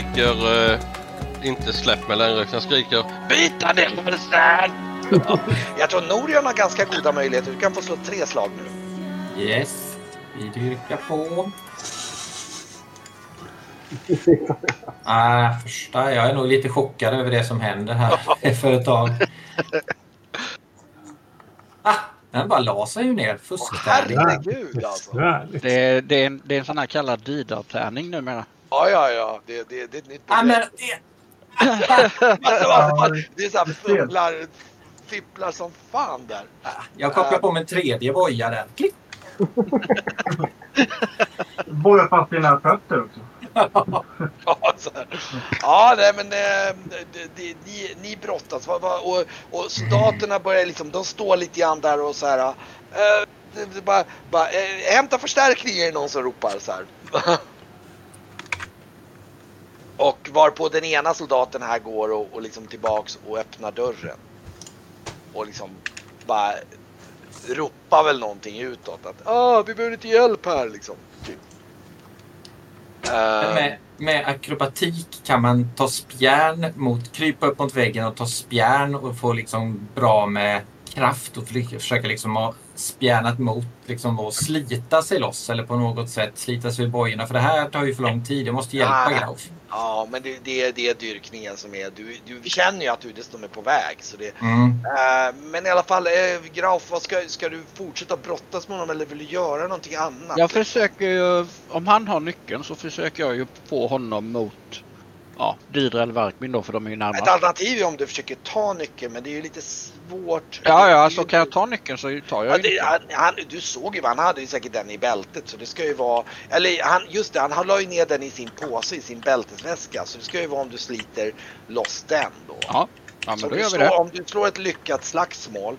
skriker uh, inte släpp mig längre. Jag skriker byta ner halsen! Jag tror Norion har ganska goda möjligheter. Du kan få slå tre slag nu. Yes, vi dyrkar på. Ah, första, jag är nog lite chockad över det som händer här för ett tag. Ah, den bara la sig ju ner. Fusktärning. Herregud alltså. Det är, det, är en, det är en sån här kallad Didar-tärning numera. Ja, ja, ja. Det, det, det är ett nytt problem. men, det- det är så här fumlar, fipplar som fan där. jag kopplar på min tredje boja där. Klick! Fast dina fötter också. Ja, så här. ja nej, men eh, det, det, ni, ni brottas Va- va- och, och soldaterna börjar liksom, de står lite grann där och så här. eh, bara, bara, eh, hämta förstärkning är någon som ropar så här. Och varpå den ena soldaten här går och, och liksom tillbaks och öppnar dörren. Och liksom bara ropar väl någonting utåt att ah, vi behöver lite hjälp här liksom. Typ. Eh, Med, med akrobatik kan man ta spjärn mot, krypa upp mot väggen och ta spjärn och få liksom bra med kraft och försöka liksom ha spjärnat mot liksom och slita sig loss eller på något sätt slita sig ur bojorna. För det här tar ju för lång tid. Jag måste hjälpa Ah. Grauf. Ja, men det, det, är- det är dyrkningen som är... Du, du känner ju att du dessutom är på väg. Så det, Mm. eh, men i alla fall, eh, Graf, vad ska, ska du fortsätta brottas med honom eller vill du göra någonting annat? Jag försöker ju, om han har nyckeln så försöker jag ju få honom mot ja, Didra eller Varkmin då för de är ju Ett närmast. alternativ är om du försöker ta nyckeln, men det är ju lite svårt. Ja, Det ja, alltså kan jag ta nyckeln så tar Ja, jag det, ju han, han, du såg ju, han hade ju säkert den i bältet så det ska ju vara, eller han, just det, han la ju ner den i sin påse, i sin bältesväska så det ska ju vara om du sliter loss den då. Ja, ja Så men då om, du gör vi slår, det. om du slår ett lyckat slagsmål,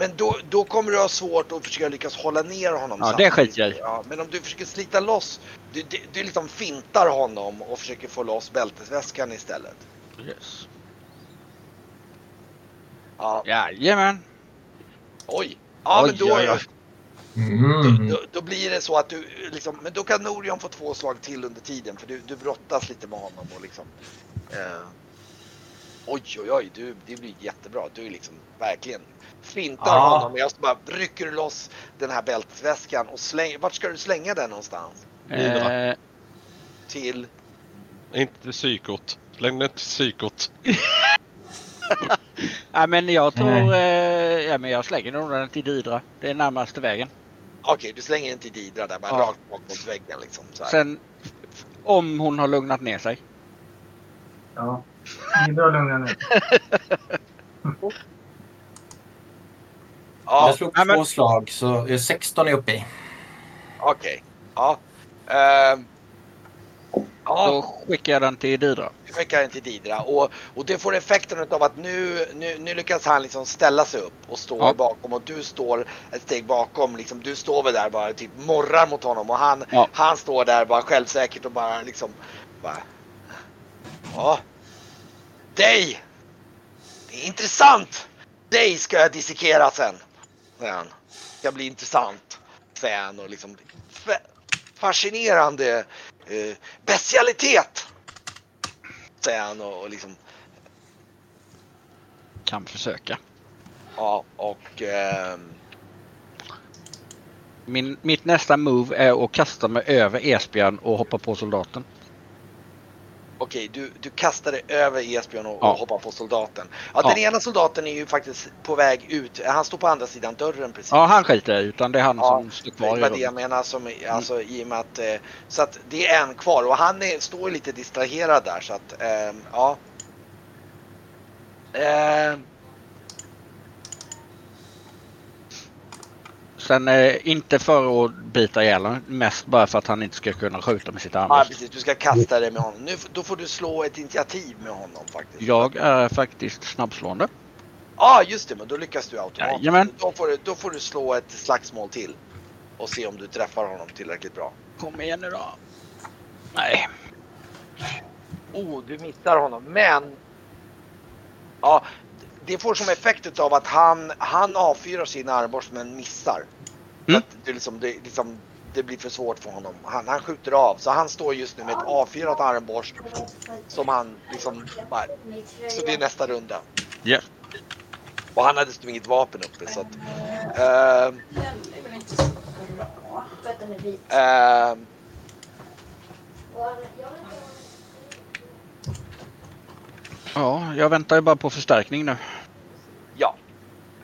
men då, då kommer du ha svårt att försöka lyckas hålla ner honom. Ja, det samtidigt. skiter jag i. Ja, men om du försöker slita loss, du, du, du liksom fintar honom och försöker få loss bältesväskan istället. Yes. Ja, Jajamän. oj. Ja, men Oj, då, oj, oj. Mm. Då, då blir det så att du liksom, men då kan Norion få två slag till under tiden för du, du brottas lite med honom och liksom. Eh, oj, oj, oj, du, det blir jättebra. Du är liksom verkligen fintar Ja. honom. Jag bara rycker du loss den här bältesväskan och slänger. Vart ska du slänga den någonstans? Didra. Eh, Till? Inte till psykot. Släng den till psykot. ja, men jag tror, eh, ja men jag slänger nog den till Didra. Det är närmaste vägen. Okej, du slänger den till Didra där, bara Ja. rakt bak mot väggen liksom. Så här. Sen om hon har lugnat ner sig. Ja. Ni drar lugna ner. Ja, Jag slog Ja, men- två slag så eh, 16 är uppe i. okej. Ja. Ehm. ja. Då skickar jag den till Didra. Du skickar den till Didra och, och det får effekten av att nu, nu, nu lyckas han liksom ställa sig upp och stå Ja. bakom och du står ett steg bakom. Liksom, du står väl där bara typ morrar mot honom och han, Ja. han står där bara självsäkert och bara liksom bara, Ja. Dig! Det är intressant! Dig ska jag dissekera sen. Säger han. Det ska bli intressant. Säger han och liksom fa- fascinerande eh, bestialitet. Säger han och, och liksom Kan försöka. ja och ehm, Min, mitt nästa move är att kasta mig över Esbjörn och hoppa på soldaten. Okej, du, du kastar dig över Esbjörn och, Ja. och hoppar på soldaten. Ja, Ja. Den ena soldaten är ju faktiskt på väg ut. Han står på andra sidan dörren precis. Ja, han skiter i, utan det är han Ja, som står Det kvar i var det jag menar, som, alltså, i och med att, eh, så att det är en kvar och han är, står lite distraherad där så att, ehm, ja. Ehm, Sen eh, inte för att bita ihjäl honom, mest bara för att han inte ska kunna skjuta med sitt ja, armbröst. precis, du ska kasta dig med honom. Nu, då får du slå ett initiativ med honom faktiskt. Jag är faktiskt snabbslående. Ja, just det, men då lyckas du automatiskt. Jajamän. Då får, du, då får du slå ett slagsmål till och se om du träffar honom tillräckligt bra. Kom igen nu då. Nej. Oh, du missar honom, men... Ja, det får som effekt av att han, han avfyrar sin armborst men missar. Mm. Det, liksom, det, liksom, det blir för svårt för honom. Han, han skjuter av. Så han står just nu med ett avfyrat armborst som han liksom bara... Så det är nästa runda. Ja. Och han hade dessutom inget vapen uppe så att... ehm, ehm, Ja, jag väntar ju bara på förstärkning nu. ja.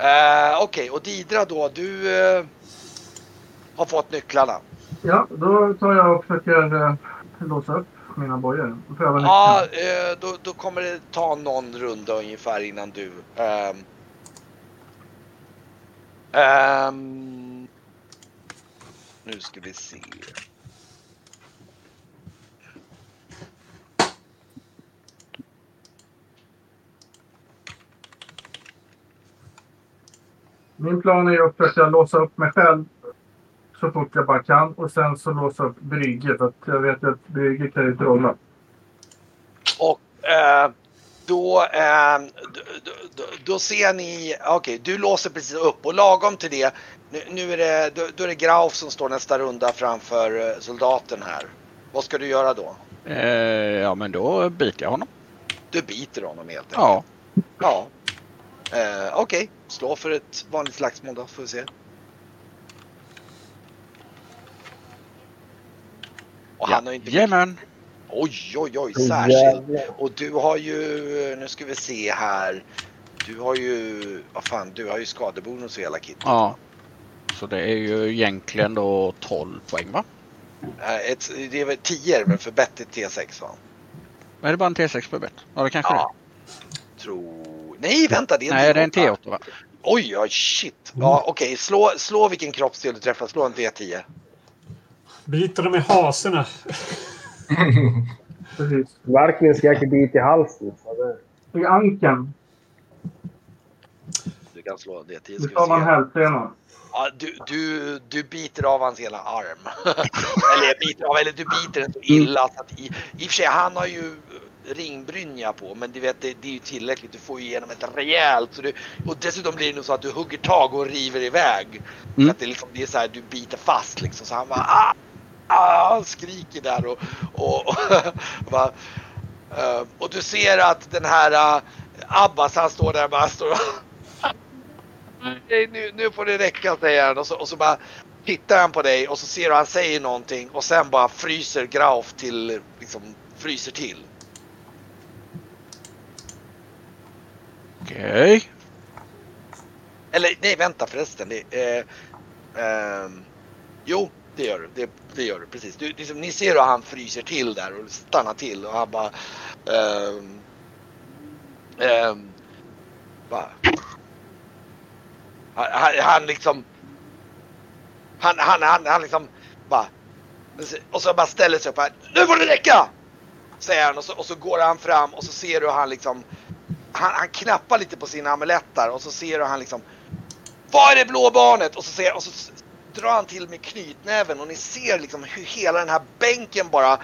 Uh, Okej, och Didra då, du eh, har fått nycklarna. Ja, då tar jag och försöker eh, låsa upp mina bojor. Ja, eh, då, då kommer det ta någon runda ungefär innan du... ehm, ehm, nu ska vi se. Min plan är att försöka låsa upp mig själv så fort jag bara kan och sen så låsa upp Brygge för att jag vet att Brygge kan ju trolla. Och eh, då, eh, då, då, då ser ni, okej du låser precis upp och lagom till det, nu, nu är det, då, då är det Grauf som står nästa runda framför eh, soldaten här. Vad ska du göra då? Eh, ja, men då biter jag honom. Du biter honom helt enkelt. Ja. Ja. Eh, Okej, slå för ett vanligt slagsmål då får vi se. Och han har inte... Jajamän. Oj, oj, oj, särskilt. Och du har ju, nu ska vi se här. Du har ju, vad fan, du har ju skadebonus och hela kittet. Ja. Så det är ju egentligen då 12 poäng va? Eh, Ett, det är väl 10 men för bett är T6 va? Är det bara en T6 på bett? Ja, det kanske Ja. Tror... Nej, vänta, det det är en Nej, det är en T8. T8 va? Oj, oj, shit. Ja, okej, slå, slå vilken kroppsdel du träffar. Slå en D10. Biter dem i hasorna. Precis. Verkligen skräckig bit i halsen. Så det... I ankeln. Du kan slå D10 Det ska tar vi man se. hälsenan. Ja, du, du, du biter av hans hela arm. eller, biter av, eller du biter den så illa så att i, i och för sig han har ju ringbrynja på men du vet det, det är ju tillräckligt. Du får ju igenom ett rejält. Så du, och dessutom blir det nog så att du hugger tag och river iväg. Mm. att det, liksom, det är så här, du biter fast liksom. Så han bara ah, ah, han skriker där och, och, och, bara, eh, och du ser att den här uh, Abbas han står där och bara står nu, nu får det räcka säger han och så, och så bara tittar han på dig och så ser du han säger någonting och sen bara fryser Grauf till, liksom fryser till. Okej. Eller nej vänta förresten. Det, eh, ehm, jo det gör du. Det, det gör du precis. Du, liksom, ni ser hur han fryser till där och stannar till och han bara Um, um, bara han, han, han liksom han, han, han, han liksom bara och så bara ställer sig upp här. Nu får det räcka! Säger han och så, och så går han fram och så ser du han liksom han, han knappar lite på sina amuletter och så ser du han liksom Vad är det blå barnet? Och så, ser, och så drar han till med knytnäven och ni ser liksom hur hela den här bänken bara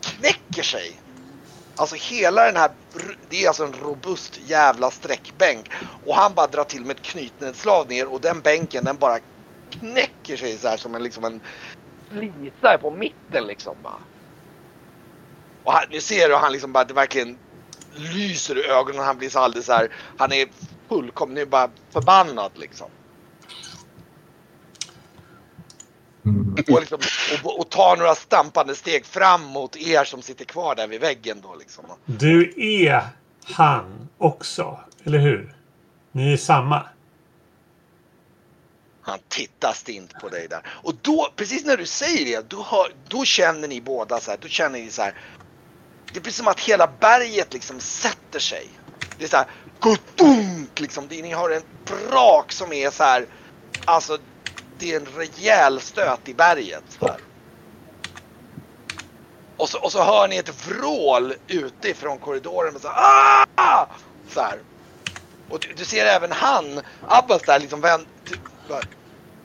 knäcker sig. Alltså hela den här, det är alltså en robust jävla sträckbänk. Och han bara drar till med ett knytnävsslag ner och den bänken den bara knäcker sig så här som en liksom en flisa på mitten liksom bara. Och han, nu ser du han liksom bara, det verkligen lyser i ögonen. Han blir så alldeles så här, han är fullkomligt, bara förbannad liksom. Och, liksom och, och tar några stampande steg fram mot er som sitter kvar där vid väggen då liksom. Du är han också, eller hur? Ni är samma. Han tittar stint på dig där. Och då, precis när du säger det, då, hör, då känner ni båda så här, då känner ni så här. Det blir som att hela berget liksom sätter sig. Det är så här, liksom. Ni har en brak som är så här, alltså det är en rejäl stöt i berget. Så här. Och, så, och så hör ni ett vrål utifrån korridoren. Och Så här, så här. Och du, du ser även han, Abbas där liksom vänd, typ,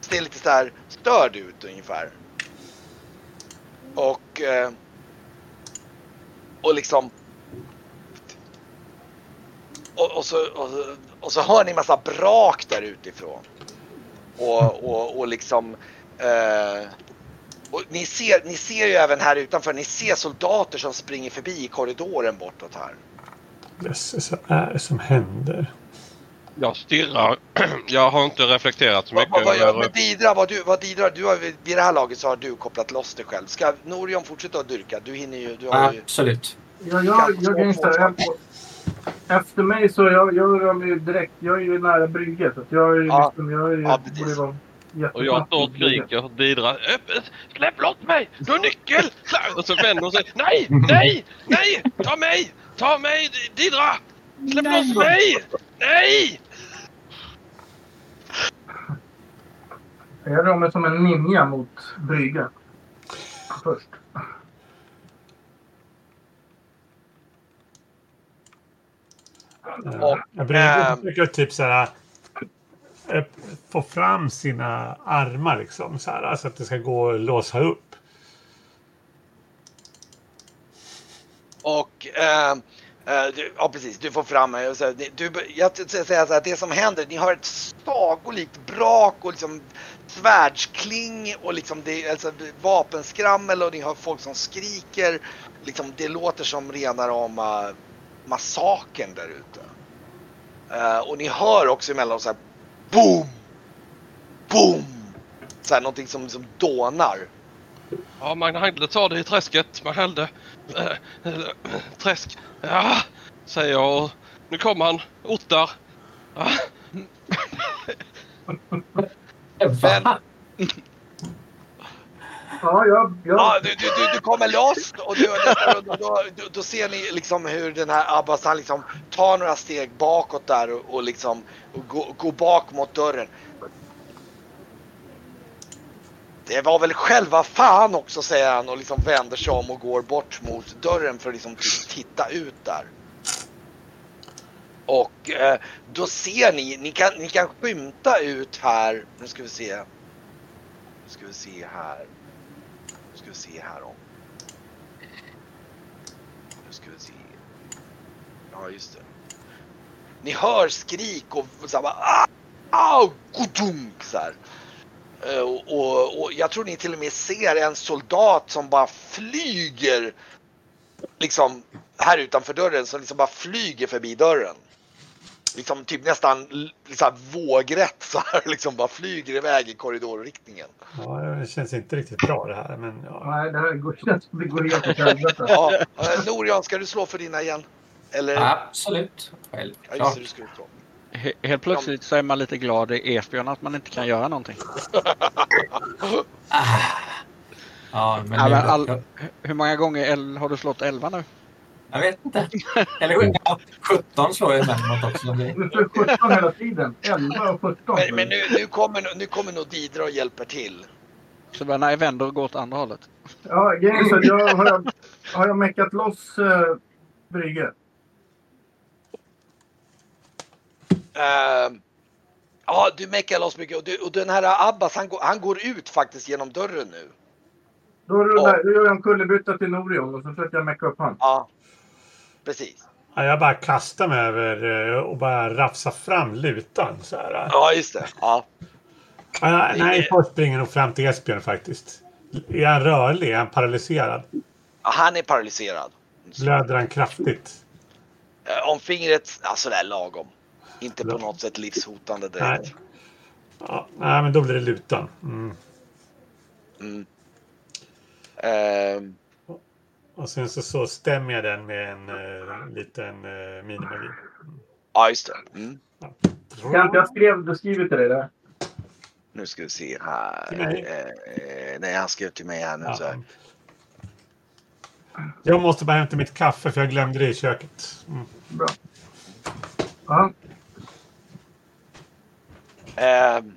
ser lite så här störd ut ungefär. Och eh, och liksom och, och, så, och, och så hör ni massa brak där utifrån. Och, och, och liksom eh, Och ni ser, ni ser ju även här utanför, ni ser soldater som springer förbi i korridoren bortåt här. Jösses, vad är det som händer? Jag stirrar. Jag har inte reflekterat så mycket. vad, vad över- med Didra? Vad, du, vad Didra, du har, vid det här laget så har du kopplat loss dig själv. Ska Norion fortsätta att dyrka? Du hinner ju... Du har ju Absolut. Jag, jag, jag, jag, jag, efter mig så jag, jag rör mig ju direkt. Jag är ju nära brygget. Jag är ju Ja. liksom, jag är ju, Ja, precis. Och jag står och skriker och bidrar. Öppet! Släpp loss mig! Du har nyckel! Och så vänder hon sig. Nej! Nej! Nej! Ta mig! Ta mig! Didra! Släpp loss mig! Nej! Jag rör mig som en ninja mot brygget. Först. Och, Jag brukar försöka typ så här eh, få fram sina armar liksom så här så att det ska gå att låsa upp. Och ehm, eh, du, ja precis, du får fram mig. du, jag ska säga så här, det som händer, ni har ett sagolikt brak och liksom svärdskling och liksom det, alltså, vapenskrammel och ni har folk som skriker. Liksom, det låter som rena rama massakern där ute. Eh, och ni hör också emellanåt så här boom, boom. Så här, någonting som, som dånar. Ja, Magnhilde tar det i träsket. Magnhilde. Äh, äh, träsk. Ja, säger jag. och Nu kommer han. Ottar. Ja. Va? Ja, jag, jag, Ja, du, du, du, du kommer loss och du, då, då, då, då, ser ni liksom hur den här Abbas han liksom tar några steg bakåt där och, och liksom och går, går bak mot dörren. Det var väl själva fan också säger han och liksom vänder sig om och går bort mot dörren för att liksom titta ut där. Och eh, då ser ni, ni kan, ni kan skymta ut här, nu ska vi se. Nu ska vi se här. Nu ska vi se här om. Nu ska vi se. Ja, just det. Ni hör skrik och så här bara, ah, au, godunk, så här. Eh, och, och, och jag tror ni till och med ser en soldat som bara flyger liksom här utanför dörren som liksom bara flyger förbi dörren. Liksom typ nästan liksom vågrätt så här liksom bara flyger iväg i korridorriktningen. Ja, det känns inte riktigt bra det här men ja. nej, det här går, det går helt åt helvete. Ja, Norian, ska du slå för dina igen? Eller? Absolut. Ja, just Självklart. det, du ska slå. He- Helt plötsligt så är man lite glad i Esbjörn att man inte kan göra någonting. Ja, men Ja, men all- Hur många gånger har du slått 11 nu? Jag vet inte. Eller ja, 17 slår jag emellanåt också. Du slår 17 hela tiden. 11 och 17. Men, men nu, nu, kommer, nu kommer nog Didra och hjälper till. Så bara, nej, vänder och går åt andra hållet. Ja, grejen är så jag har, jag, har jag meckat loss uh, brygget. Ehm, ja, du meckar loss mycket. Och, du, och den här Abbas, han går, han går ut faktiskt genom dörren nu. Då, rullar, då gör jag en kullerbytta till Norion och så försöker jag mecka upp han. Ja, precis. Ja, Jag bara kastar mig över eh, och bara rafsar fram lutan så här. Ja, just det. Ja. Ja, nej, först springer nog fram till Esbjörn faktiskt. Är han rörlig? Är han paralyserad? Ja, Han är paralyserad. Blöder han kraftigt? Eh, Om fingret, ja sådär lagom. Inte på något sätt livshotande direkt. Nej. Ja, nej, men då blir det lutan. Mm. Mm. Ehm, Och sen så, så stämmer jag den med en eh, liten eh, minimagi. ja, just det. Mm. Kent, jag skrev, du skriver till dig där. Nu ska vi se här. Eh, nej, han skrev till mig här nu. Så Ja. här. Jag måste bara hämta mitt kaffe för jag glömde det i köket. Mm. Bra. Ja, Ehm.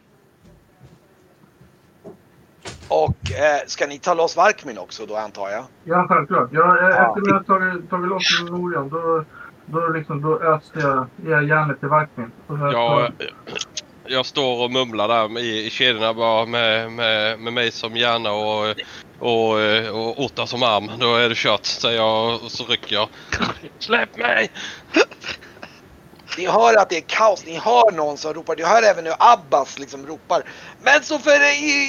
Och eh, ska ni ta loss Varkmin också då antar jag? ja självklart. Jag, eh, Ja. Efter att jag tagit, tagit loss Norion då, då, liksom, då öste jag jag järnet till Varkmin. Och så- Jag, jag står och mumlar där i, i kedjorna bara med, med, med mig som hjärna och, och, och Otta som arm. Då är det kört säger jag och så rycker jag. Släpp mig! Ni hör att det är kaos, ni hör någon som ropar, ni hör även hur Abbas liksom ropar. Men så för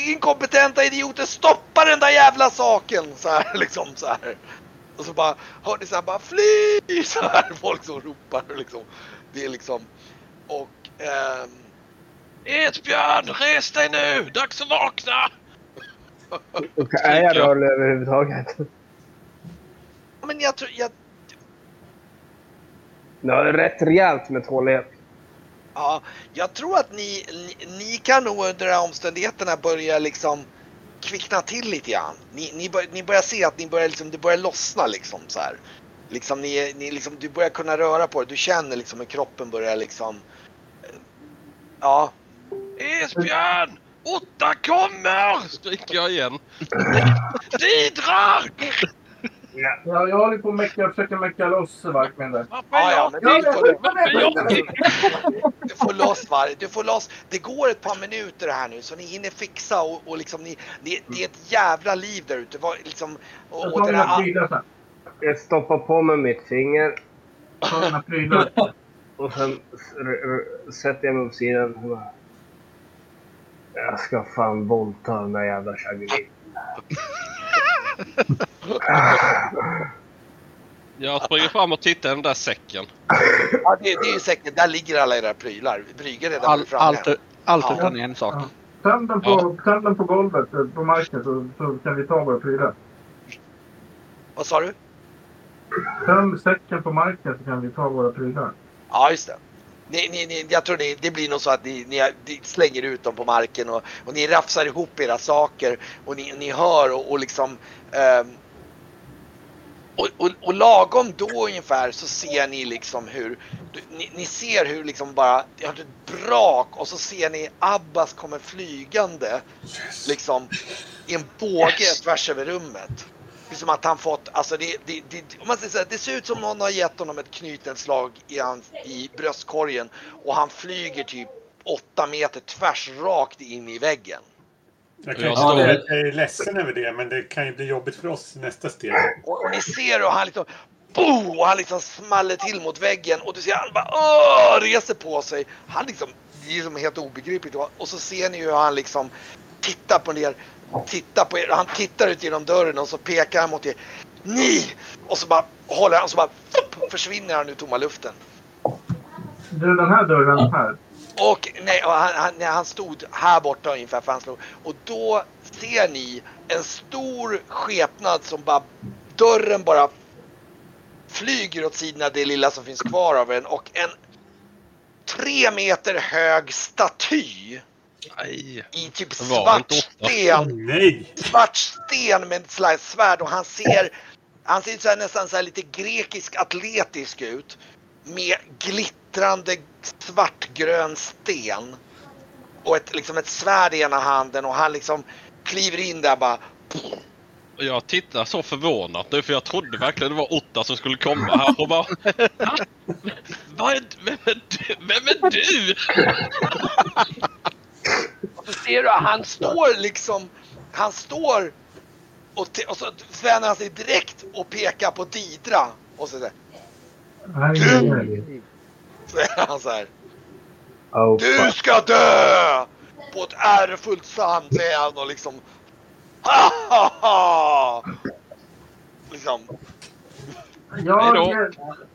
inkompetenta idioter, stoppa den där jävla saken! Så här liksom så här. Och så bara hör ni så här bara fly! Så här folk som ropar liksom. Det är liksom och ehm, Esbjörn, res dig nu! Dags att vakna! Är jag rörlig överhuvudtaget? men jag tror, jag, Är rätt rejält med tålighet. Ja, jag tror att ni, ni, ni kan nog under de här omständigheterna börja liksom kvickna till lite grann. Ni, ni, bör, ni börjar se att ni börjar liksom, det börjar lossna liksom så här. Liksom ni, ni liksom, du börjar kunna röra på dig. Du känner liksom hur kroppen börjar liksom... Ja, Esbjörn! Otta kommer! Skriker jag igen. Didrar! Ja, jag håller på att mecka, jag försöker mecka loss Varkmin där. Ja, ja men du får, du loss varje, du får loss. Det går ett par minuter här nu så ni hinner fixa och, och liksom ni, ni, det är ett jävla liv där ute. Liksom, och, Jag och den här. Jag stoppar på mig mitt finger och sen sätter jag mig på sidan. och bara, Jag ska fan våldta den där jävla Shaggy. Jag springer fram och tittar i den där säcken. ja, det, det är ju säkert, där ligger alla era prylar. Brygger redan All, framme. allt allt Ja. utan en sak. Ja. Töm den på, töm den på golvet, eh, på marken, så, så kan vi ta våra prylar. Vad sa du? Töm säcken på marken så kan vi ta våra prylar. Ja, just det. Ni, ni, ni, jag tror det, det blir nog så att ni, ni, ni slänger ut dem på marken och, och ni rafsar ihop era saker och ni, ni hör och, och liksom ehm, och, och, och lagom då ungefär så ser ni liksom hur ni, ni ser hur liksom bara det har ett brak och så ser ni Abbas kommer flygande liksom i en båge tvärs över rummet. Det är som att han fått, alltså det, det, det, om man säger så här, det ser ut som någon har gett honom ett knytenslag i, hans, i bröstkorgen och han flyger typ 8 meter tvärs rakt in i väggen. Jag, kan Ja, det jag är ledsen över det, men det kan ju bli jobbigt för oss i nästa steg. Och, och ni ser hur han liksom, boom, och han liksom smaller till mot väggen och du ser han bara åh, reser på sig. Han liksom, det är liksom helt obegripligt. Och så ser ni hur han liksom tittar på er, tittar på er, han tittar ut genom dörren och så pekar han mot er. Ni! Och så bara håller han och så bara fupp, försvinner han ur tomma luften. Du, den här dörren här. Och nej, och han, han, han stod här borta ungefär för han slog. Och då ser ni en stor skepnad som bara, dörren bara flyger åt sidorna det lilla som finns kvar av den och en tre meter hög staty Nej. i typ svart sten, nej! svart sten med ett slags svärd och han ser, han ser så här, nästan så här lite grekisk atletisk ut med glittrande svartgrön sten och ett, liksom ett svärd i ena handen och han liksom kliver in där bara Och jag tittar så förvånat nu för jag trodde verkligen det var Otta som skulle komma här och bara... "Ha? Vad är, vem är du? Vem är du? Och så ser du han står liksom, han står och, och så vänder han sig direkt och pekar på Didra. Och så, här, Nej, så är han så här. Oh, Du ska dö! På ett ärofullt sant säger han och liksom ha, ha, ha. Liksom. Ja,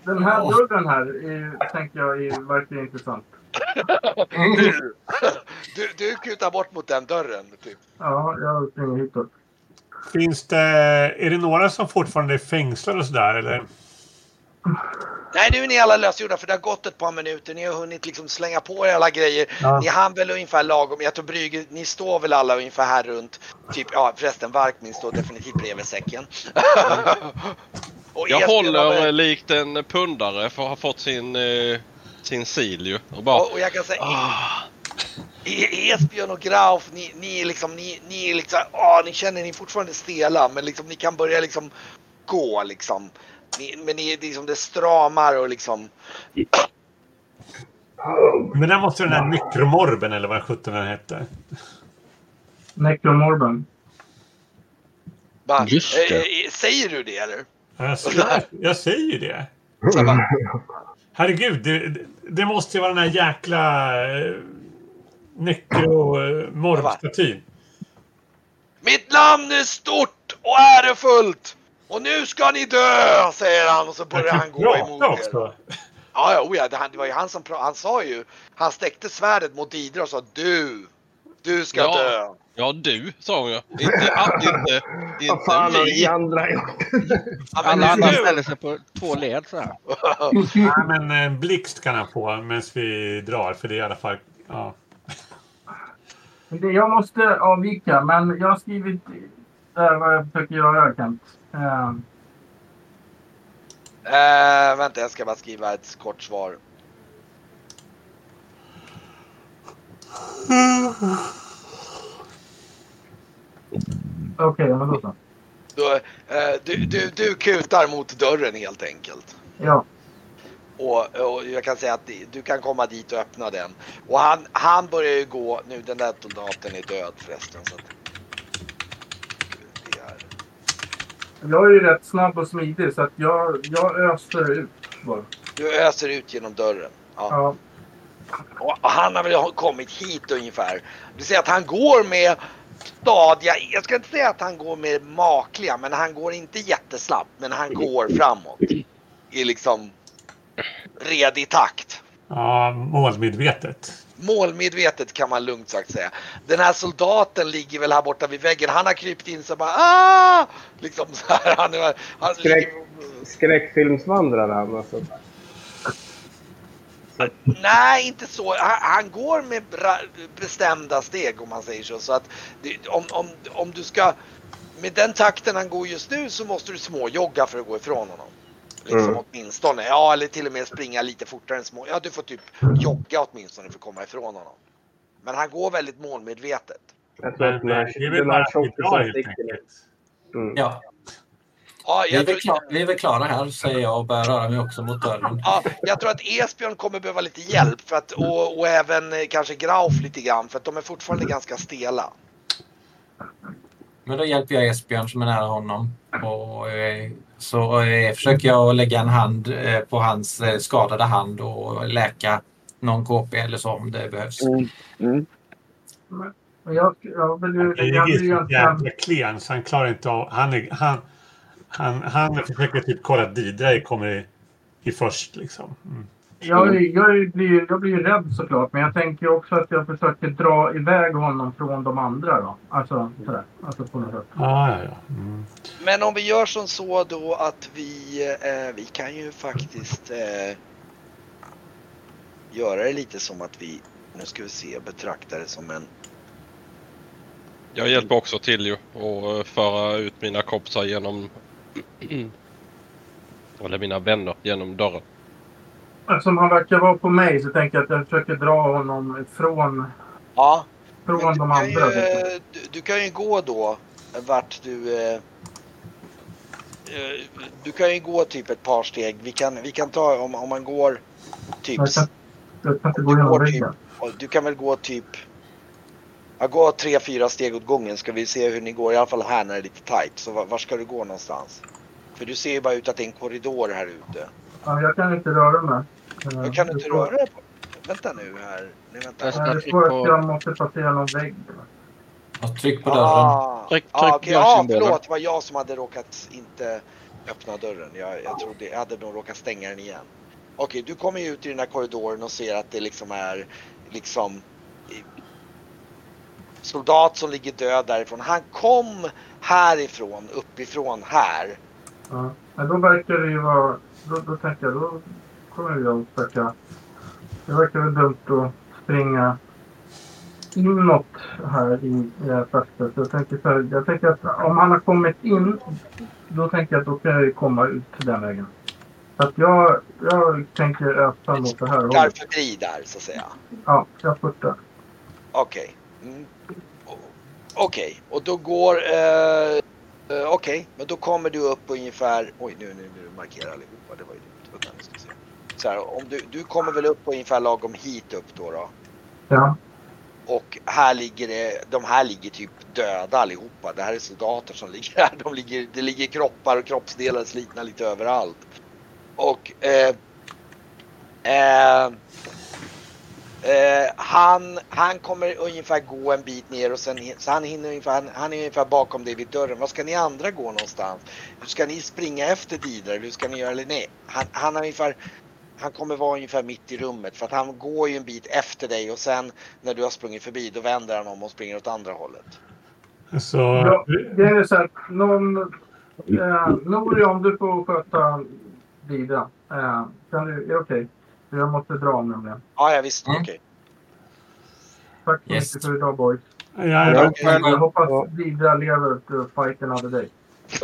den här dörren här är, tänker jag är verkligen intressant. Du, du, du kutar bort mot den dörren. Typ. Ja, jag springer hitåt. Finns det... Är det några som fortfarande är fängslade och sådär, eller? Nej, nu är ni alla lösgjorda för det har gått ett par minuter. Ni har hunnit liksom slänga på er alla grejer. Ja. Ni hann väl ungefär lagom. Jag tror Brygge, ni står väl alla ungefär här runt. Typ, ja förresten, Varkmin står definitivt bredvid säcken. Jag håller väl- eh, likt en pundare för att ha fått sin, eh, sin sil ju. Och bara... och, och jag kan säga, Ah, E- Esbjörn och Grauf, ni, ni är liksom, ni, ni är liksom, ah, ni känner ni är fortfarande stela men liksom ni kan börja liksom gå liksom. Men ni, är liksom, det stramar och liksom, Men där måste den här Necromorben, eller vad sjutton den hette. Necromorben. bara, Just det. eh, eh, säger du det eller? Ja, Jag, säger- jag säger ju det. Bara, Herregud, det, det måste ju vara den här jäkla eh, Necro-morgstatyn. Mitt namn är stort och ärofullt! Och nu ska ni dö! Säger han och så börjar han gå emot er. Ja, ja, oh ja det, han- det var ju han som Han sa ju... Han sträckte svärdet mot Idre och sa du! Du ska Ja. dö! Ja, du sa hon ju. Inte, ah, inte, Vad fan inte har vi andra gjort? Alla andra ställer sig på två led så här. Nej, men en blixt kan han få medan vi drar. För det är i alla fall... Ja. Det- Jag måste avvika, men jag har skrivit där vad jag försöker göra, Kent. Eh, vänta, jag ska bara skriva ett kort svar. Okej, men då så. Då, eh, du, du, du kutar mot dörren helt enkelt. Ja. Och, och jag kan säga att du kan komma dit och öppna den. Och han, han börjar ju gå, nu den där soldaten är död förresten. Så att, det är, Jag är ju rätt snabb och smidig så att jag, jag öser ut bara. du öser ut genom dörren. Ja. Ja. Och han har väl kommit hit ungefär. Du ser att han går med stadiga, jag ska inte säga att han går med makliga, men han går inte jättesnabbt. Men han går framåt. I liksom redig takt. ja, målmedvetet. Målmedvetet kan man lugnt sagt säga. Den här soldaten ligger väl här borta vid väggen. Han har krypit in så bara ah! Liksom så här. Han, är- han Skräck, skräckfilmsvandrare han alltså. Nej, inte så. Han, han går med bra, bestämda steg om man säger så. Så att det, om, om, om du ska... Med den takten han går just nu så måste du småjogga för att gå ifrån honom. Liksom Mm. åtminstone. Ja, eller till och med springa lite fortare än små. Ja, du får typ jogga åtminstone för att komma ifrån honom. Men han går väldigt målmedvetet. Jag tror att Men den eh, här, att vi tjockisen. Mm. Ja, Ja, är, väl tror, klara, vi är väl klara här, säger jag och börjar röra mig också mot dörren. ja, jag tror att Esbjörn kommer behöva lite hjälp för att, och, och även eh, kanske Grauf lite grann för att de är fortfarande ganska stela. Men då hjälper jag Esbjörn som är nära honom. Och, eh, så eh, försöker jag lägga en hand eh, på hans eh, skadade hand och läka någon KP eller så om det behövs. Men jag, jag vill ju... Han Jag vill ju jävla klen så han klarar inte av... Han, är, han, han, han försöker typ kolla att Didra kommer i, i först liksom. Mm. Jag, är- jag, blir, jag blir ju rädd såklart, men jag tänker också att jag försöker dra iväg honom från de andra då. Alltså sådär. Alltså på något sätt. Ja, ja, ja. Mm. Men om vi gör som så då att vi, eh, vi kan ju faktiskt eh, göra det lite som att vi, nu ska vi se, betraktar det som en Jag hjälper också till ju och eh, föra ut mina kompisar genom... Eller mina vänner genom dörren. Eftersom han verkar vara på mig så tänker jag att jag försöker dra honom från, Ja, från de andra. ju, eh, du, du kan ju gå då vart du... Eh, eh, du kan ju gå typ ett par steg. Vi kan, vi kan ta om, om man går typ... Jag kan, jag kan inte gå går typ, du kan väl gå typ... Ja, gå tre, fyra steg åt gången ska vi se hur ni går. I alla fall här när det är lite tight. Så var, var ska du gå någonstans? För du ser ju bara ut att det är en korridor här ute. Ja, jag kan inte röra mig. Jag kan du inte röra dig på? Vänta nu här. Nu, vänta. Jag ska- Nej, tryck på- att jag måste passera någon vägg. Och tryck på dörren. Ah, Tryck- ah, tryck på Ja, symbolen. förlåt. Det var jag som hade råkat inte öppna dörren. Jag, jag trodde jag hade nog råkat stänga den igen. Okej, du kommer ju ut i den här korridoren och ser att det liksom är liksom soldat som ligger död därifrån. Han kom härifrån, uppifrån här. Ja. Men då verkar det ju vara... Då, då tänker jag, då kommer jag att försöka... Det verkar väl dumt att springa inåt här i fästet. Jag tänker, så här, jag tänker att om han har kommit in, då tänker jag att då kan jag ju komma ut den vägen. Så att jag, jag tänker ösa mot det här hållet. förbi där så att säga. Ja, jag spurtar. Okej. Mm. O- Okej, och då går... Eh, eh, Okej, men då kommer du upp ungefär... Oj, nu, nu, nu markerar allihopa. Det var ju. Vänta, nu ska vi se. Så här, om du, du kommer väl upp ungefär lagom hit upp då, då? Ja. Och här ligger det, de här ligger typ döda allihopa. Det här är soldater som ligger här. De ligger, det ligger kroppar och kroppsdelar slitna lite överallt. Och eh, Eh, eh, han, han kommer ungefär gå en bit ner och sen så han hinner ungefär, han, han är ungefär bakom dig vid dörren. Var ska ni andra gå någonstans? Hur ska ni springa efter Didra? Eller hur ska ni göra? Eller nej, han, han har ungefär han kommer vara ungefär mitt i rummet för att han går ju en bit efter dig och sen när du har sprungit förbi då vänder han om och springer åt andra hållet. Så, Ja, det är så att någon... Eh, Nori, om du får sköta Dida. Eh, kan du, är det okej? Jag måste dra nämligen. Ja, ja visst, Mm. okej. Tack så Yes. mycket för idag boys. ja, ja, okej. Jag hoppas Dida lever to fight another day.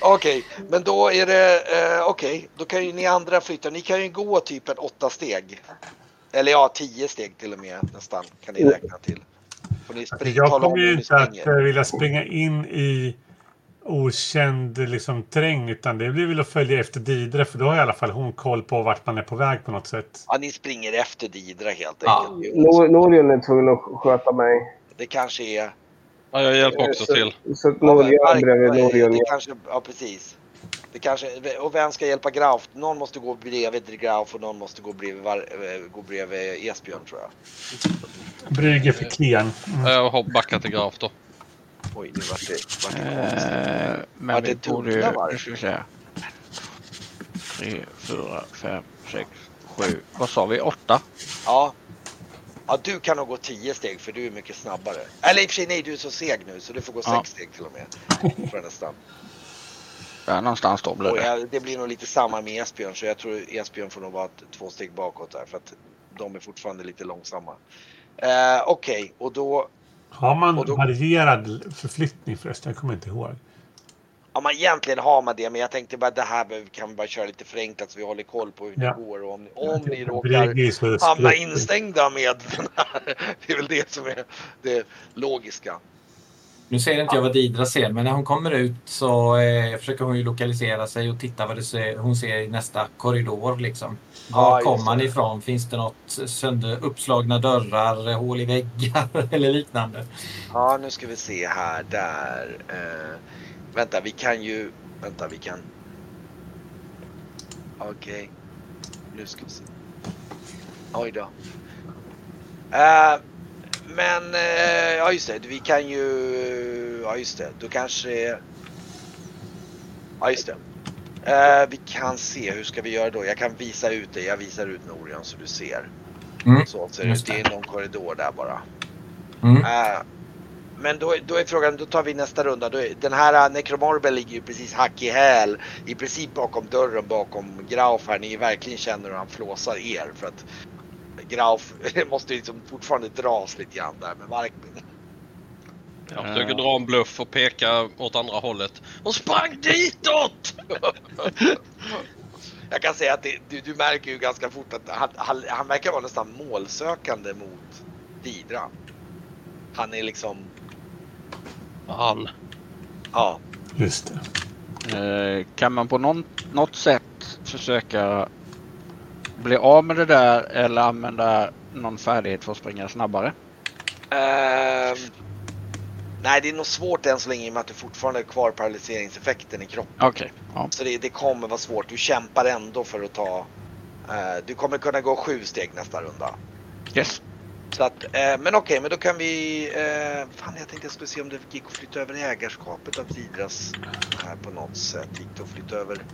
Okej, men då är det eh, okej. Då kan ju ni andra flytta. Ni kan ju gå typ en åtta steg. Eller ja, tio steg till och med nästan kan ni räkna till. Spring, jag kommer ju inte att eh, vilja springa in i okänd liksom, terräng utan det blir väl att följa efter Didre för då har i alla fall hon koll på vart man är på väg på något sätt. Ja, ni springer efter Didra helt Ja. enkelt. Nor- Norion är tvungen att sköta mig. Det kanske är... Ja, jag hjälper också Så- till. Så att Norion bredvid Norion. det kanske, ja precis. Det kanske, och vem ska hjälpa Grauf? Någon måste gå bredvid Grauf och någon måste gå bredvid, var, eh, gå bredvid Esbjörn tror jag. Brygge för klen. Mm. Jag har backat till Graf då. Oj, nu vart det, vart det konstigt. Eh, men Ja, vi det borde. Nu ska vi se. Tre, fyra, fem, sex, sju. Vad sa vi? Åtta? Ja. Ja, du kan nog gå 10 steg för du är mycket snabbare. Eller i och för sig, nej, du är så seg nu så du får gå 6 Ja. steg till och med. Tror jag nästan. Där någonstans då blir det. jag, det blir nog lite samma med Esbjörn så jag tror Esbjörn får nog vara två steg bakåt där för att de är fortfarande lite långsamma. Eh, Okej, och då Har man Och då- varierad förflyttning förresten? Jag kommer inte ihåg. Ja, man egentligen har man det, men jag tänkte bara det här kan vi bara köra lite förenklat så vi håller koll på hur Ja. det går och om, om ni råkar hamna instängda med den här. Det är väl det som är det logiska. Nu ser inte jag vad Didra ser, men när hon kommer ut så eh, försöker hon ju lokalisera sig och titta vad det ser, hon ser i nästa korridor. Liksom. Ja, Var just kommer man ifrån? Finns det något sönder, uppslagna dörrar, eh, hål i väggar eller liknande? Ja, nu ska vi se här, där. Eh, vänta, vi kan ju... Vänta, vi kan... Okej. Nu ska vi se. Oj då. Eh, men, eh, ja just det, vi kan ju... Ja just det, då kanske... Ja just det. Eh, vi kan se, hur ska vi göra då? Jag kan visa ut det. Jag visar ut Norion så du ser. Mm, Så ut. Det det. är någon korridor där bara. Mm. Men då, då är frågan, då tar vi nästa runda. Då är, den här uh, Necromorbel ligger ju precis hack i häl. I princip bakom dörren bakom Grauf här. Ni verkligen känner hur han flåsar er. För att Grauf måste ju liksom fortfarande dras lite grann där med Varkmin. Jag försöker dra en bluff och peka åt andra hållet. Hon sprang ditåt! Jag kan säga att det, du, du märker ju ganska fort att han, han, han verkar vara nästan målsökande mot Didra. Han är liksom, Han. ja. Just det. Eh, kan man på någon, något sätt försöka bli av med det där eller använda någon färdighet för att springa snabbare? Ehm, nej, det är nog svårt än så länge i och med att du fortfarande har kvar paralyseringseffekten i kroppen. Okej. Ja. Så det, det kommer vara svårt. Du kämpar ändå för att ta... eh, du kommer kunna gå sju steg nästa runda. Yes. Så att, eh, men okej, men då kan vi... Eh, fan, jag tänkte jag skulle se om det gick att flytta över ägarskapet av Didras här på något sätt. Gick det att flytta över...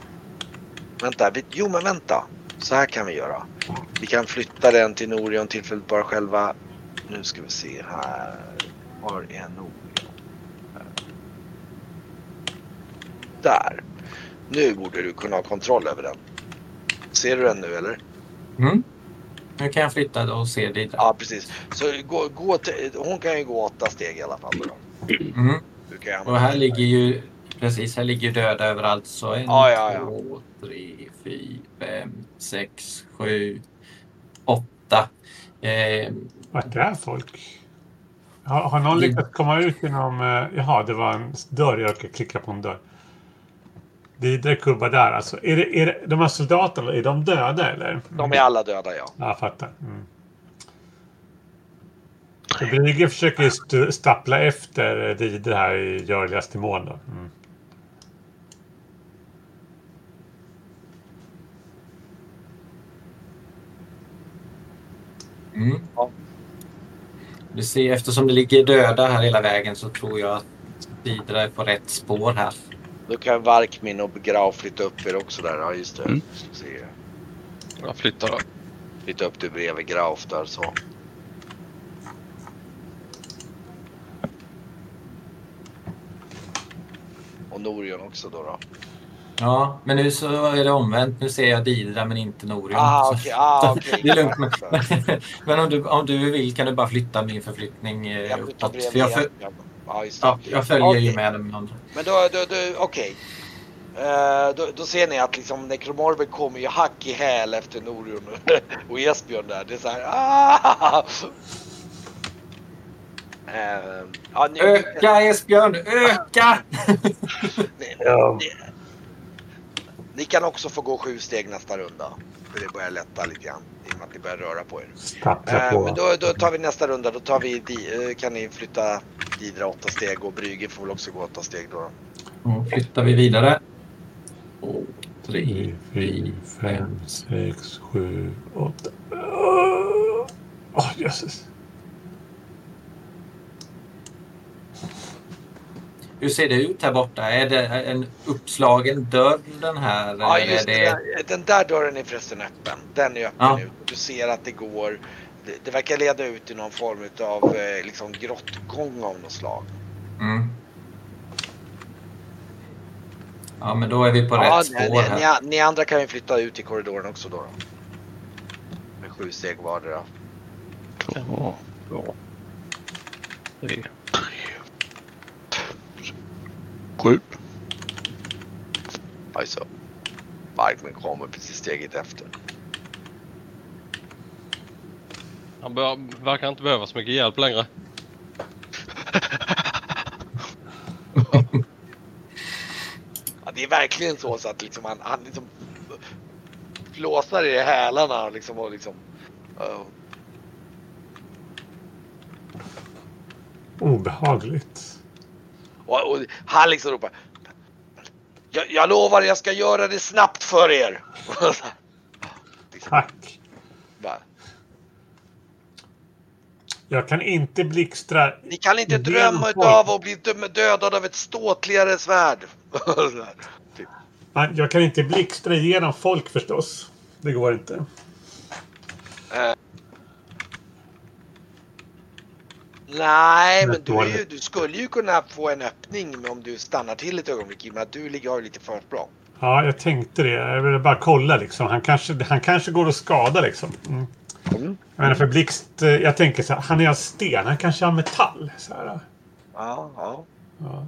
Vänta, vi, jo men vänta. Så här kan vi göra. Vi kan flytta den till Norion tillfälligt bara själva. Nu ska vi se här. Var är Norion? Där. Nu borde du kunna ha kontroll över den. Ser du den nu eller? Mm. Nu kan jag flytta då och se Didra. Ja precis. Så gå, gå till, hon kan ju gå åtta steg i alla fall. Då. Mm. Du kan ju Och här ligger ju precis, här ligger ju döda överallt. Så en, Ja, ja, ja. två, tre, fyra, fem, sex, sju, åtta. Eh, Vart är folk? Har, har någon lyckats komma ut genom... eh, Jaha, det var en dörr. Jag råkade klicka på en dörr. Det är dräktgubbar där alltså. Är, det, är det, de här soldaterna, är de döda eller? De är alla döda ja. Ja, jag fattar. Mm. Brygge försöker ju stappla efter Dide här i görligaste mån. Mm. Mm. Ja. Du ser, eftersom det ligger döda här hela vägen så tror jag att Didra är på rätt spår här. Då kan Varkmin och Grau flytta upp er också där. Ja, just det. Mm. Ska se. Jag flyttar då. Flytta upp dig bredvid Grauf där så. Och Norion också då. då. Ja, men nu så är det omvänt. Nu ser jag Didra men inte Norion. Ah, okej. Ah, okej. Det är lugnt. Men, men om, du, om du vill kan du bara flytta min förflyttning eh, Jag flyttar uppåt. För jag, för. Ja, just det. ja, jag följer Okej. ju med de andra. Men då, då, då okej. Eh, då, då ser ni att liksom Necromorben kommer ju hack i häl efter Norion och Esbjörn där. Det är så här. Ah! Ja, ni, Öka Esbjörn, öka! ni, Ja. ni, ni kan också få gå sju steg nästa runda. För det börjar lätta lite grann i och med att ni börjar röra på er. Stappla Eh, på. men då, då tar vi nästa runda. Då tar vi, eh, kan ni flytta Didra åtta steg och Brygge får väl också gå åtta steg då. Då flyttar vi vidare. Två, tre, fyra, fem, sex, sju, åtta. Åh, jösses. Hur ser det ut här borta? Är det en uppslagen dörr den här? Ja, eller just är det. Den, den där dörren är förresten öppen. Den är öppen Ja. nu. Du ser att det går. Det, det verkar leda ut i någon form av eh, liksom grottgång av något slag. Mm. Ja, men då är vi på Ja, rätt spår ni, här. ni, ni andra kan ju flytta ut i korridoren också då. då. Med sju steg vardera. Två, två, tre, Alltså. Markman kommer precis steget efter. Han bör, verkar inte behöva så mycket hjälp längre. Ja, det är verkligen så, så att liksom han, han liksom flåsar i hälarna liksom och liksom. Uh, Obehagligt. och, och han liksom ropar. Jag, jag lovar, jag ska göra det snabbt för er. Tack. bara, Jag kan inte blixtra. Ni kan inte drömma utav att bli dö- dödad av ett ståtligare svärd. Nej, Jag kan inte blixtra igenom folk förstås. Det går inte. Nej, men du, ju, du skulle ju kunna få en öppning om du stannar till ett ögonblick i och med att du ligger har ju lite försprång. Ja, jag tänkte det. Jag ville bara kolla liksom. Han kanske, han kanske går att skada liksom. Mm. Mm. Men för blixt, eh, jag tänker så här, han är av sten. Han kanske har metall. Så här. Ja, ja.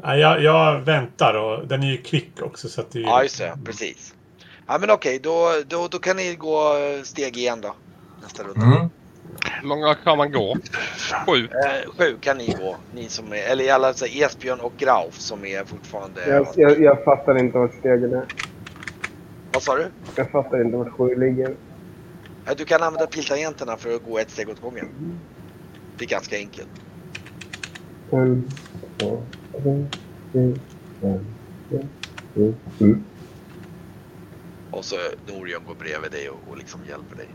Ja. Jag, jag väntar och den är ju kvick också. Så att det är, ja, just det. Precis. Ja, men okej, då, då, då kan ni gå steg igen då. Nästa runda. Mm. Hur många kan man gå? Sju. Eh, sju kan ni gå. Ni som är, eller i alla fall Esbjörn och Grauf som är fortfarande... Jag, jag, jag fattar inte vart stegen är. Vad sa du? Jag fattar inte vart sju ligger. Du kan använda piltangenterna för att gå ett steg åt gången. Det är ganska enkelt. En, två, tre, fyra, fem, sex, sju, sju. Och så Norion går bredvid dig och, och liksom hjälper dig.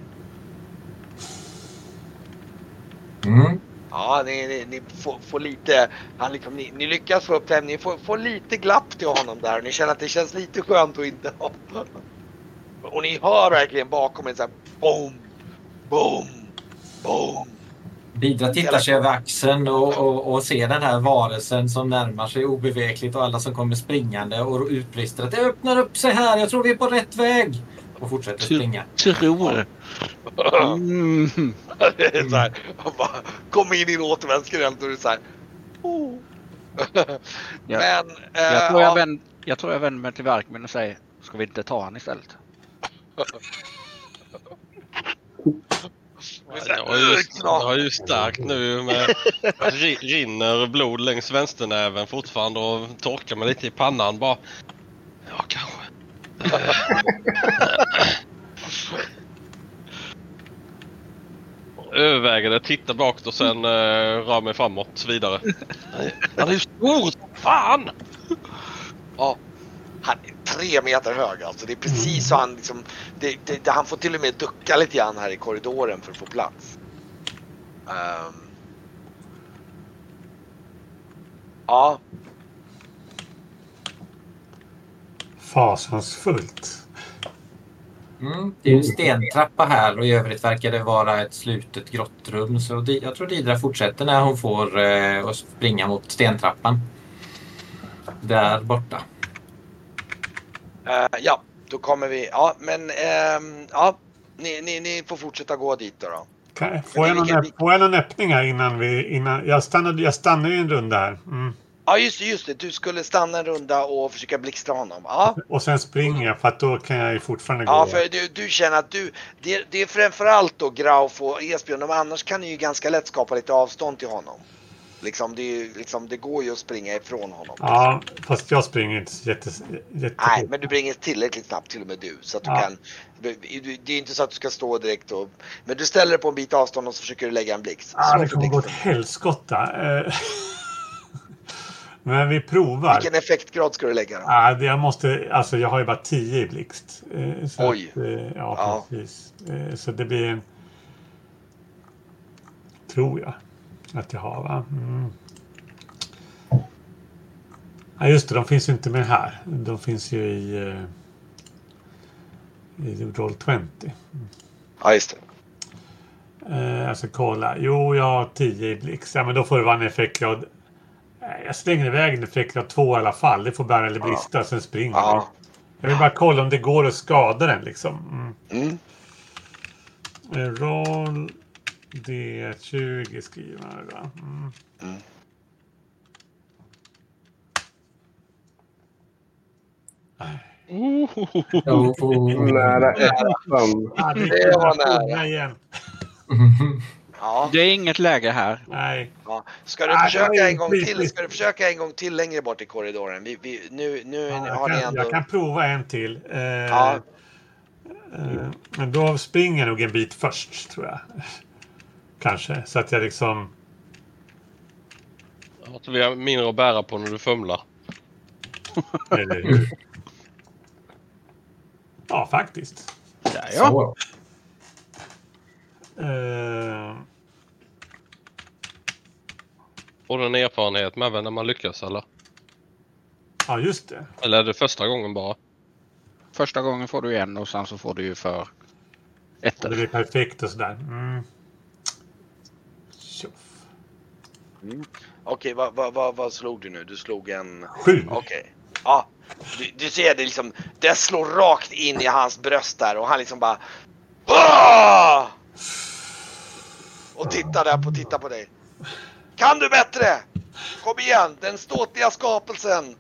Mm. Ja, ni, ni, ni får, får lite, han liksom, ni, ni lyckas få upp dem, ni får, får lite glapp till honom där ni känner att det känns lite skönt att inte ha. Och ni hör verkligen bakom er så här boom, boom, boom. Bidra tittar sig över axeln och, och, och ser den här varelsen som närmar sig obevekligt och alla som kommer springande och utbrister att det öppnar upp sig här. Jag tror vi är på rätt väg. Och fortsätter springa. Tror. Mm. Det är så här, bara kommer in i en återvändsgränd och det är så här. Oh. Ja. Men, eh, Jag tror jag, ja, vänder, jag tror jag vänder mig till Verkmin och säger Ska vi inte ta han istället? Jag har ju, jag har ju stärkt nu med ri- rinner blod längs vänsternäven fortfarande och torkar mig lite i pannan bara. Ja, kanske. Överväger det, tittar bakåt och sen uh, rör mig framåt vidare. Han är ju stor som fan! ja, han är tre meter hög alltså. Det är precis så han liksom, det, det, det, han får till och med ducka lite grann här i korridoren för att få plats. Ehm. ja, Fasansfullt. Mm, det är en stentrappa här och i övrigt verkar det vara ett slutet grottrum. Så jag tror Didra fortsätter när hon får eh, att springa mot stentrappan. Där borta. eh, ja, då kommer vi. Ja, men ehm, ja, ni, ni, ni får fortsätta gå dit då. då. Kan, får, jag någon, får jag någon öppning här innan vi... Innan, jag, stannade, jag stannar ju en runda här. Mm. Ja, just det, just det. Du skulle stanna en runda och försöka blixtra honom. Ja, Och sen springer jag för att då kan jag ju fortfarande ja gå. för du, du känner att du, det, det är framförallt då Grauf och Esbjörn, men annars kan ni ju ganska lätt skapa lite avstånd till honom. Liksom, det, är liksom, det går ju att springa ifrån honom. Ja, fast jag springer inte så jätte, jättefort. Nej, men du springer tillräckligt snabbt till och med du. Så att du Ja. kan, det är inte så att du ska stå direkt och... Men du ställer dig på en bit avstånd och så försöker du lägga en blixt. Ja, det kommer gå åt helskotta. Men vi provar. Vilken effektgrad ska du lägga då? Det jag måste, alltså jag har ju bara 10 i blixt. Eh, Oj. Att, eh, ja, Ja. precis. Eh, Så det blir. Tror jag att jag har, va? Mm. Ja, just det. De finns ju inte med här. De finns ju i... I Roll20. Ja, just det. Eh, ska kolla. Jo, jag har 10 i blixt. Ja, men då får det vara en effektgrad. Nej, Jag slänger iväg en effektgrad 2 i alla fall. Det får bära eller brista, sen springer jag. Ja. Jag vill bara kolla om det går att skada den liksom. Mm. Mm. Eh, Roll D20 skriver man här, va? Mm. Mm. Oh. Nära ettan. Det var nära. igen. Ja. Det är inget läge här. Nej. Ja. Ska du Nej, försöka en gång till? Ska du försöka en gång till längre bort i korridoren? Vi, vi, nu nu Ja, har jag, ni kan, ändå... jag kan prova en till. Eh, Ja. eh, men då springer jag nog en bit först, tror jag. Kanske. Så att jag liksom... Att vi har mindre att bära på när du fumlar. Eller hur? Ja, faktiskt. Där ja. Så. Och den erfarenhet med väl när man lyckas eller? ja, just det. Eller är det första gången bara? Första gången får du en och sen så får du ju för Det ettor. blir perfekt och sådär. Mm. Tjoff. Okej, vad, vad, vad, vad slog du nu? Du slog en... Sju. Okej. Ja. Du, du ser det liksom, det slår rakt in i hans bröst där och han liksom bara... "Ah!" Och tittar där på, tittar på dig. Kan du bättre? Kom igen, den ståtliga skapelsen.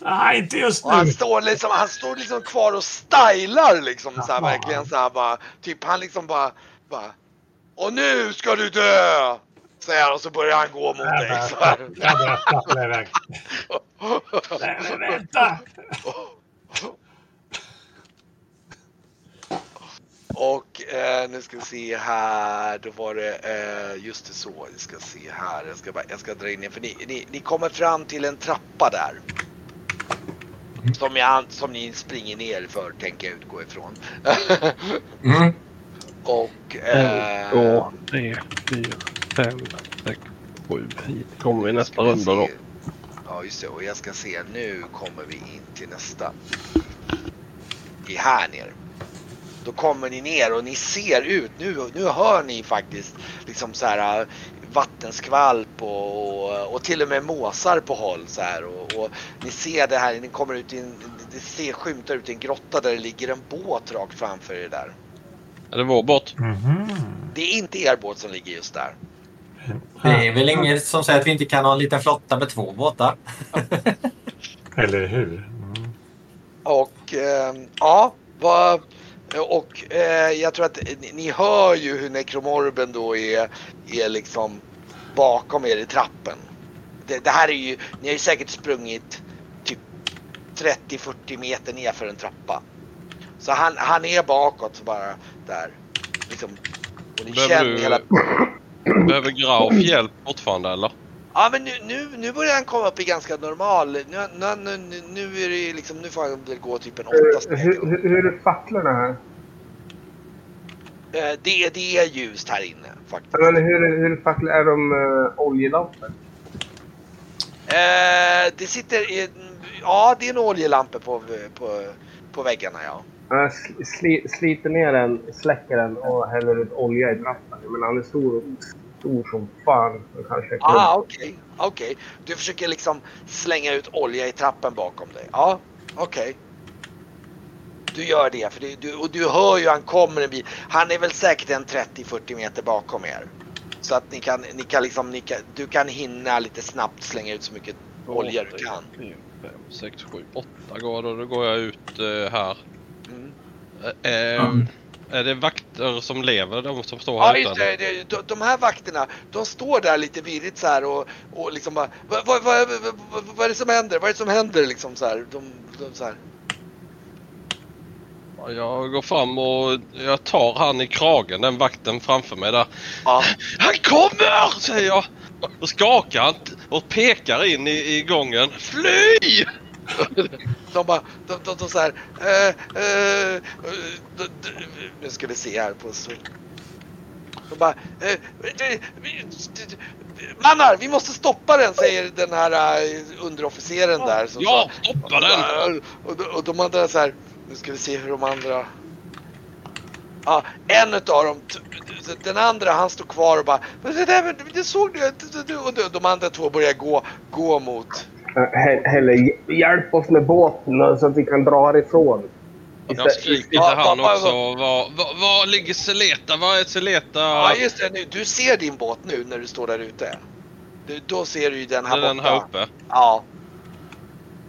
Nej, inte just Och han nu. står liksom, han står liksom kvar och stylar liksom så här verkligen så här bara. Typ han liksom bara, bara. Och nu ska du dö! Säger han och så börjar han gå mot Jag dig så här. jag stappla iväg. Nej, vänta! Och eh, nu ska vi se här, då var det, eh, just det så, vi ska se här, jag ska, bara, jag ska dra in er, för ni, ni, ni kommer fram till en trappa där. Som, jag, som ni springer ner för, tänker jag utgå ifrån. Mm. Och... Eh, två, tre, fyra, fem, sex, sju. Hit kommer vi nästa runda då. Ja just det, och jag ska se, nu kommer vi in till nästa. I här nere. Då kommer ni ner och ni ser ut, nu, nu hör ni faktiskt liksom så här äh, vattenskvalp och, och, och till och med måsar på håll så här och, och ni ser det här, ni kommer ut i en, det ser skymtar ut i en grotta där det ligger en båt rakt framför er där. Är det vår båt? Mhm. Det är inte er båt som ligger just där. Det är väl inget som säger att vi inte kan ha en liten flotta med två båtar. Eller hur? Mm. Och eh, ja, vad, och eh, jag tror att ni, ni hör ju hur nekromorben då är, är liksom bakom er i trappen. Det, det här är ju, ni har ju säkert sprungit typ 30-40 meter ner för en trappa. Så han, han är bakåt bara där. Liksom. Och ni Behöver känner du- hela... Behöver Graf hjälp fortfarande eller? Ja men nu, nu, nu börjar han komma upp i ganska normal. Nu, nu, nu, nu är det liksom, nu får han väl gå typ en åtta Eh, steg. Hur, hur, hur är facklorna här? Eh, det, det är ljust här inne faktiskt. Men hur, hur fuck är de uh, oljelampor? Eh, det sitter i, ja det är en oljelampa på, på, på väggarna ja. Sl- sli, sliter ner den, släcker den och häller ut olja i trappen. Men han är stor, stor som fan. Kanske Ah, okej. Okej. Du försöker liksom slänga ut olja i trappen bakom dig. Ja, okej. Du gör det, för du, du, och du hör ju han kommer en bit. Han är väl säkert en 30-40 meter bakom er. Så att ni kan, ni kan liksom, ni kan, du kan hinna lite snabbt slänga ut så mycket olja du kan. 5, 6, 7, 8 går det. Då går jag ut eh, här. Mm. Eh, eh, Mm. Är det vakter som lever, de som står här Ja just det, det, de, de här vakterna, de står där lite virrigt så här och, och liksom bara vad, vad, vad, vad, vad, är det som händer? Vad är det som händer liksom så här? De, de så här. Ja, Jag går fram och jag tar han i kragen, den vakten framför mig där. Ja. Han kommer! Säger jag. Och skakar han och pekar in i, i gången. Fly! De bara, de, de, de så här, eh, eh, eh, de, de, nu ska vi se här på så. De bara, eh, Mannar, vi måste stoppa den säger den här eh, underofficeren där. som Ja, sa- stoppa den! Och, de- och de andra så här, nu ska vi se hur de andra... Ja, en utav dem, den andra han står kvar och bara, "Men det, där, det såg du, och de- de andra två börjar gå, gå mot Helle, hj- hjälp oss med båten så att vi kan dra härifrån. Jag skriker till han vad- också. Var, var, var ligger Seleta? Var är Seleta? Ja just det, nu, du ser din båt nu när du står där ute. Du, då ser du ju den här är den borta. här uppe? Ja,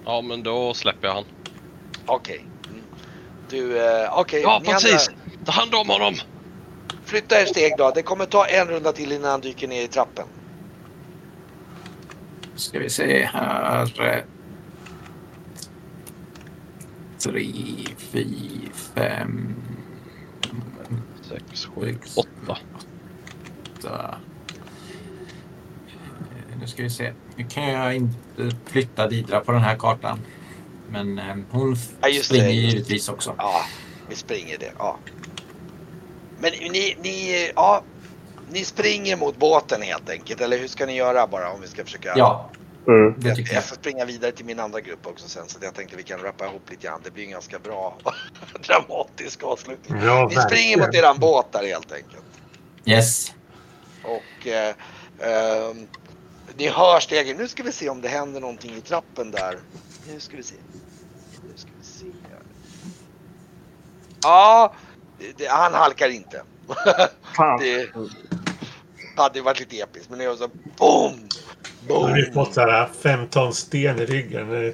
Ja, men då släpper jag han. okej. Mm. Du, eh, okej. Ja, ni precis! andra, Ta hand om honom! Flytta er steg då. Det kommer ta en runda till innan han dyker ner i trappen. Ska vi se här. Tre, fyra, fem, Sex, sju, åtta. åtta. Nu ska vi se. Nu kan jag inte flytta Didra på den här kartan. Men eh, hon Ja, springer det. givetvis också. Ja, vi springer det. Ja. Men ni, ni, ja, ni springer mot båten helt enkelt. Eller hur ska ni göra bara om vi ska försöka? Ja, Mm. det Jag, tycker jag jag. får springa vidare till min andra grupp också sen så jag tänkte vi kan rappa ihop lite grann. Det blir en ganska bra dramatisk avslutning. Ja, Ni springer mot eran båt där helt enkelt. Yes. Och eh, ehm, ni hör stegen. Nu ska vi se om det händer någonting i trappen där. Nu ska vi se. Nu ska vi se. Ja, det, det, han halkar inte. Fan. det hade ju varit lite episkt men det var så BOOM! Nu har vi BOOM! fått så här fem ton sten i ryggen.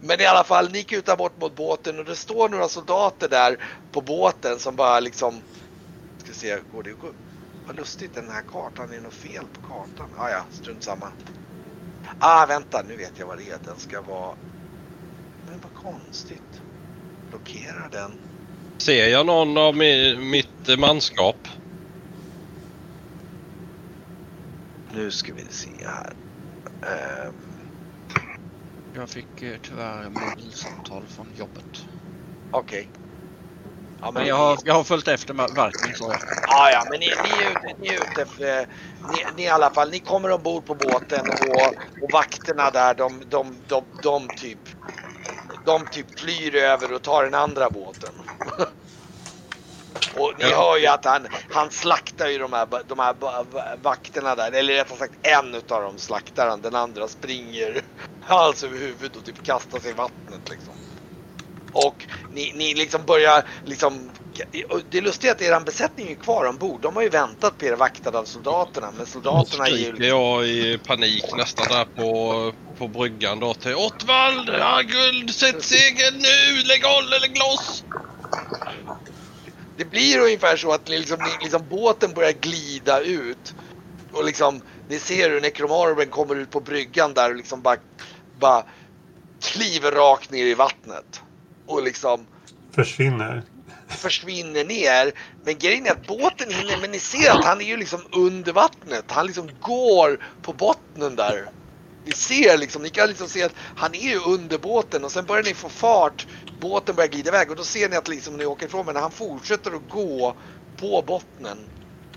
Men i alla fall, ni kutar bort mot båten och det står några soldater där på båten som bara liksom... Ska se, går det går, Vad lustigt, den här kartan, är det något fel på kartan? Ah, ja, strunt samma. Ah, vänta, nu vet jag vad det är. Den ska vara... Men vad konstigt. Blockerar den? Ser jag någon av mi, mitt manskap? Nu ska vi se här. Ehm, Jag fick eh, tyvärr mobilsamtal från jobbet. Okej. Ja, Men jag har, jag har följt efter verkning så. Ja, ja, men ni, ni, är ute, ni är ute för, ni, ni i alla fall, ni kommer ombord på båten och, och vakterna där, de, de, de, de typ, de typ flyr över och tar den andra båten. Och ni hör ju att han, han slaktar ju de här, de här vakterna där, eller rättare sagt en utav dem slaktar han, den andra springer hals över huvudet och typ kastar sig i vattnet liksom. Och ni, ni liksom börjar liksom... Det lustiga är att er besättning är kvar ombord. De har ju väntat på er vaktade av soldaterna. Men soldaterna är ju... skriker jag i panik nästan där på, på bryggan då till Ottvald! Ja, guld! Sätt segel nu! Lägg håll eller loss! Det blir ungefär så att liksom, liksom båten börjar glida ut. Och liksom, ni ser hur Necromarben kommer ut på bryggan där och liksom bara, bara kliver rakt ner i vattnet. Och liksom Försvinner. försvinner ner. Men grejen är att båten hinner, men ni ser att han är ju liksom under vattnet. Han liksom går på bottnen där. Ni ser liksom, ni kan liksom se att han är ju under båten och sen börjar ni få fart båten börjar glida iväg och då ser ni att liksom ni åker ifrån men han fortsätter att gå på bottnen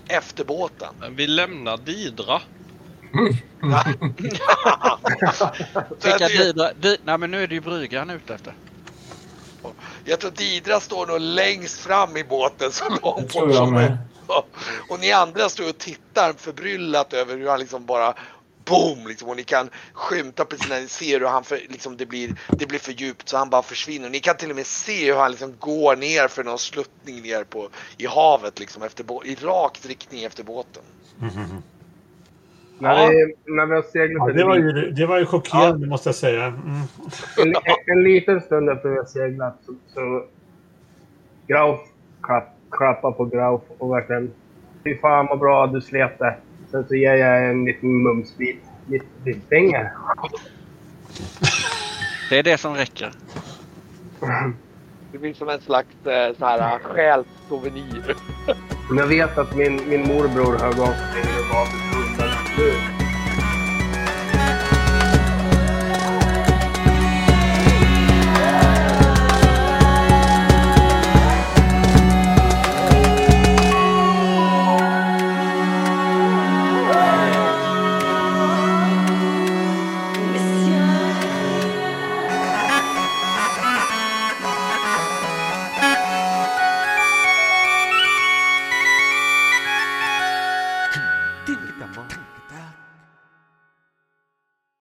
efter båten. Men vi lämnar Didra. Vilka tror- didra, di, nej men nu är det ju bryggan ute efter. jag tror Didra står nog längst fram i båten så långt bort som möjligt. Och ni andra står och tittar förbryllat över hur han liksom bara boom liksom och ni kan skymta precis när ni ser hur han för, liksom det blir det blir för djupt så han bara försvinner. Ni kan till och med se hur han liksom går ner för någon sluttning ner på i havet liksom efter i rakt riktning efter båten. När, Ja. vi, när vi har seglat Ja, en, det, var ju, det var ju chockerande måste jag säga. Mm. en, en liten stund efter vi har seglat så, så Grauf klapp, klappar på Grauf och verkligen Fy fan vad bra du slet det. Sen så ger jag en liten mumsbit. Lite, lite pengar. Det är det som räcker. Det blir som en slags eh, så här själssouvenir. Men jag vet att min, min morbror högg av sig och gav mig